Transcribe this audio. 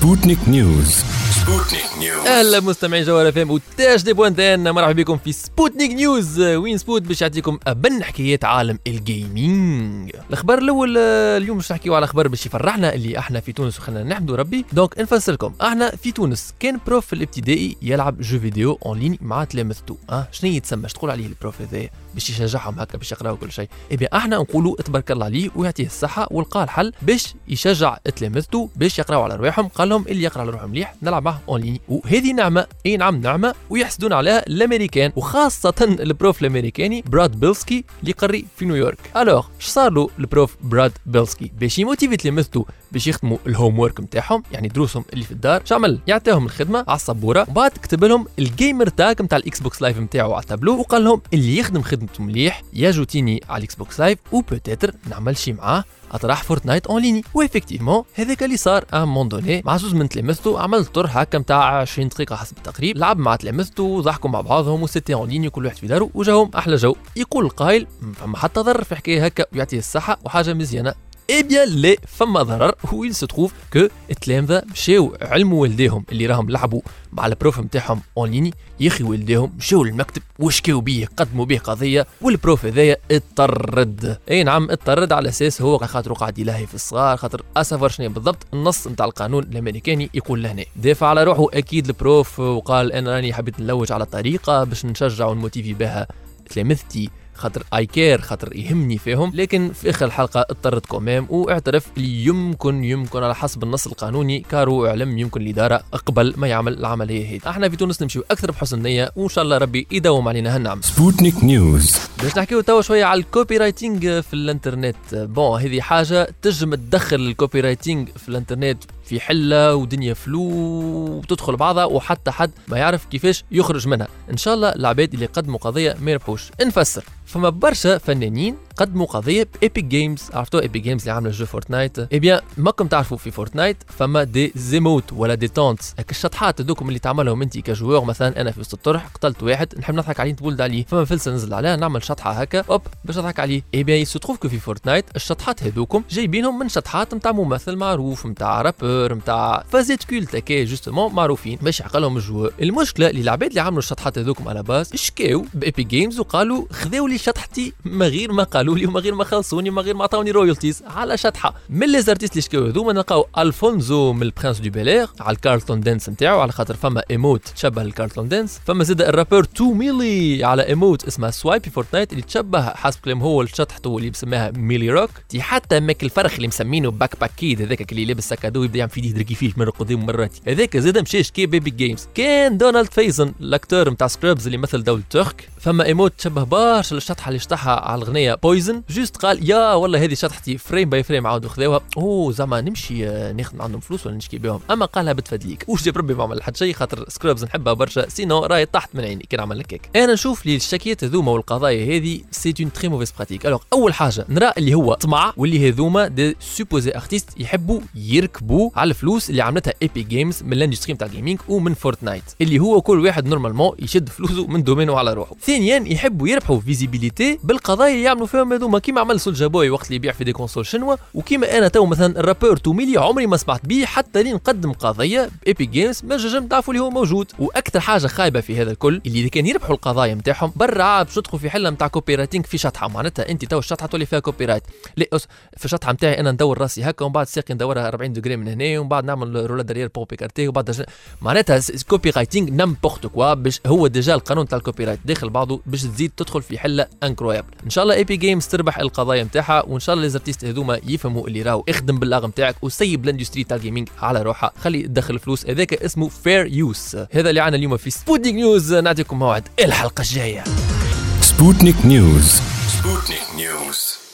سبوتنيك نيوز سبوتنيك نيوز أهلا مستمعي جوهرة FM وتاج دي point tn مرحبا بكم في سبوتنيك نيوز وين سبوت باش يعطيكم أبن حكايات عالم ال gaming الأخبار الأول آه، اليوم باش نحكيو على خبر باش يفرحنا اللي إحنا في تونس وخلينا نحمدوا ربي. donc نفسر لكم. إحنا في تونس كان prof في الابتدائي يلعب jeux vidéo en ligne مع تلامذته. آه شنو يتسمى؟ تقول عليه ال prof هذايا؟ باش يشجعهم هكا باش يقراوا كل شيء. اي أحنا نقولوا تبارك الله عليه ويعطيه الصحة ولقى الحل باش يشجع تلامذته باش يقراوا على رواحهم. قال لهم اللي يقرأ على روحه مليح نلعب معه en ligne وهذه نعمة أي نعم نعمة ويحسدون عليها الأمريكان وخاصة ال prof الأمريكاني براد بيلسكي اللي يقري في نيويورك. alors اش صار له ال prof براد بيلسكي؟ باش ي motiver تلامذته باش يخدموا ال homework نتاعهم يعني دروسهم اللي في الدار. شعمل يعطيهم الخدمة على السبورة. وبعد كتب لهم ال gamertag نتاع ال Xbox Live نتاعو على التابلو وقال لهم اللي يخدم خدمته مليح ي ajouter ني على ال Xbox Live و peut-être نعمل شي معاه. طرح فورتنايت en ligne و effectivement هذاك اللي صار à un moment donné مع زوز من تلامذته عمل طرح هكا نتاع 20 دقيقة حسب التقريب. لعب مع تلامذته ضحكوا مع بعضهم و c'était en ligne كل واحد في داره وجاهم أحلى جو. يقول القائل فما حتى ضرر في حكايه هكا ويعطيه الصحة وحاجة مزيانة. eh bien لا فما ضرر se trouve que التلامذه مشاو علموا والديهم اللي راهم لعبوا مع ال prof نتاعهم en ligne يا أخي والديهم مشاو للمكتب وشكاو بيه قدموا بيه قضيه وال prof هذايا اضطرد اي نعم اضطرد على أساس هو خاطر قاعد يلهي في الصغار خاطر اسافر شنو بالضبط النص نتاع القانون الامريكاني يقول لهنا دافع على روحه أكيد ال prof وقال أنا راني حبيت نلوج على طريقه باش نشجع ون motiver بها تلامذتي خاطر I care خاطر يهمني فيهم. لكن في آخر الحلقة اضطرد quand même واعترف اللي يمكن يمكن على حسب النص القانوني كارو اعلم يمكن الإدارة قبل ما يعمل العملية هذه. إحنا في تونس نمشيو أكثر بحسن نية وإن شاء الله ربي يداوم علينا هالنعم. سبوتنيك نيوز. باش نحكيو توا شوية على ال copyrighting في الانترنت. bon هذه حاجة تجم تدخل ال copyrighting في الانترنت. في حالة ودنيا flou وتدخل بعضها وحتى حد ما يعرف كيفاش يخرج منها. إن شاء الله العباد اللي قدموا قضية ما يربحوش. نفسر. فما برشا فنانين قدموا قضية بإيبك جيمز عرفتوا إيبك جيمز اللي عاملة jeu فورتنايت eh bien ماكم تعرفوا في فورتنايت فما des emotes ولا des dances هكا الشطحات هذوكم اللي تعملهم أنت ك joueur مثلا أنا في وسط الطرح قتلت واحد نحب نضحك عليه نتولد عليه. فما فلسة نزل عليها نعمل شطحة هكا hop باش نضحك عليه. eh bien se trouve في فورتنايت الشطحات هذوكم جايبينهم من شطحات نتاع ممثل معروف نتاع rappeur نتاع فازات culte هكا justement معروفين باش يعقلهم ال joueur المشكلة اللي العباد اللي عملوا الشطحات هذوكم à la base شكاو بإيبك جيمز وقالوا خذاو لي شطحتي ما غير ما قالوا. لي وما غير ما خلصوني وما غير ما عطاوني royalties على شطحة. من les artistes اللي شكاو هذوما نلقاو ألفونزو من البرنس دو بيلير على ال Carlton dance نتاعو على خاطر فما emote تشبه ال Carlton dance. فما زاد ال rappeur 2 Milly على emote اسمها سوايب في فورتنايت اللي تشبه حسب كلام هو لشطحته اللي بسماها ميلي روك. تي حتى ماك الفرخ اللي مسمينه باك باك كيد هذاك اللي لابس sac à dos يبدأ يعمل في يديه يدركي فيه مره قدام مرات هذاك زاد مشى شكي بإيبك جيمز. كان دونالد فيزن ال acteur نتاع سكرابز اللي مثل دولة ترك. فما emote تشبه برشا الشطحة اللي شطحها على الغنيه بويزن جوست قال يا والله هذه شطحتي frame by frame عاودوا خذاوها أوه زعما نمشي آه، ناخذ عندهم فلوس ولا نشكي بهم. أما قالها بتفدليك. وش جاب ربي ما عمل حد شيء خاطر سكرابز نحبها برشا. sinon راهي طاحت من عيني. كان عمل لك أنا نشوف لي الشكيات هذوما والقضايا هذه c'est une très mauvaise pratique alors أول حاجة نرى اللي هو طمع واللي هذوما des supposés artistes يحبوا يركبوا على الفلوس اللي عملتها إيبك جيمز من ال industry نتاع ال gaming ومن فورتنايت اللي هو كل واحد normalement يشد فلوسه من domaine ه على روحه. ثانيا يحبوا يربحوا visibilité بالقضايا يعملوا فيهم هذوما كيما عمل سولجا بوي وقت اللي يبيع في دي كونسول شنوا وكيما أنا تو مثلا الرابور توميلي عمري ما سمعت بيه حتى لين نقدم قضيه بايبي جيمز ما جم تعرفوا اللي هو موجود. وأكثر حاجة خايبة في هذا الكل اللي كان يربحوا القضايا نتاعهم برا باش تدخل في حلة نتاع كوبي رايتنج في شطحة. معناتها أنت تو الشطحة تولي فيها كوبي رايت لا في الشطحه نتاعي أنا ندور راسي هكا ومن بعد ساقي ندورها 40 دوغري من هنا ومن بعد نعمل رولا درير بور بيكارتي وبعد جن... معناتها كوبي رايتنج نمبورت كوا باش هو ديجا القانون تاع الكوبي رايت داخل بعضه باش تزيد تدخل في حلة انكرويابل إن شاء الله اي بي جيمز تربح القضايا نتاعها وإن شاء الله لي زارتيست هذوما يفهموا اللي راهو اخدم بالاغ نتاعك وسيب الاندستري تاع الجيمنج على روحها. خلي تدخل فلوس هذاك اسمه فير يوس هذا اللي عنا اليوم في سبوتنيك نيوز نعطيكم موعد الحلقة الجاية. سبوتنيك نيوز سبوتنيك نيوز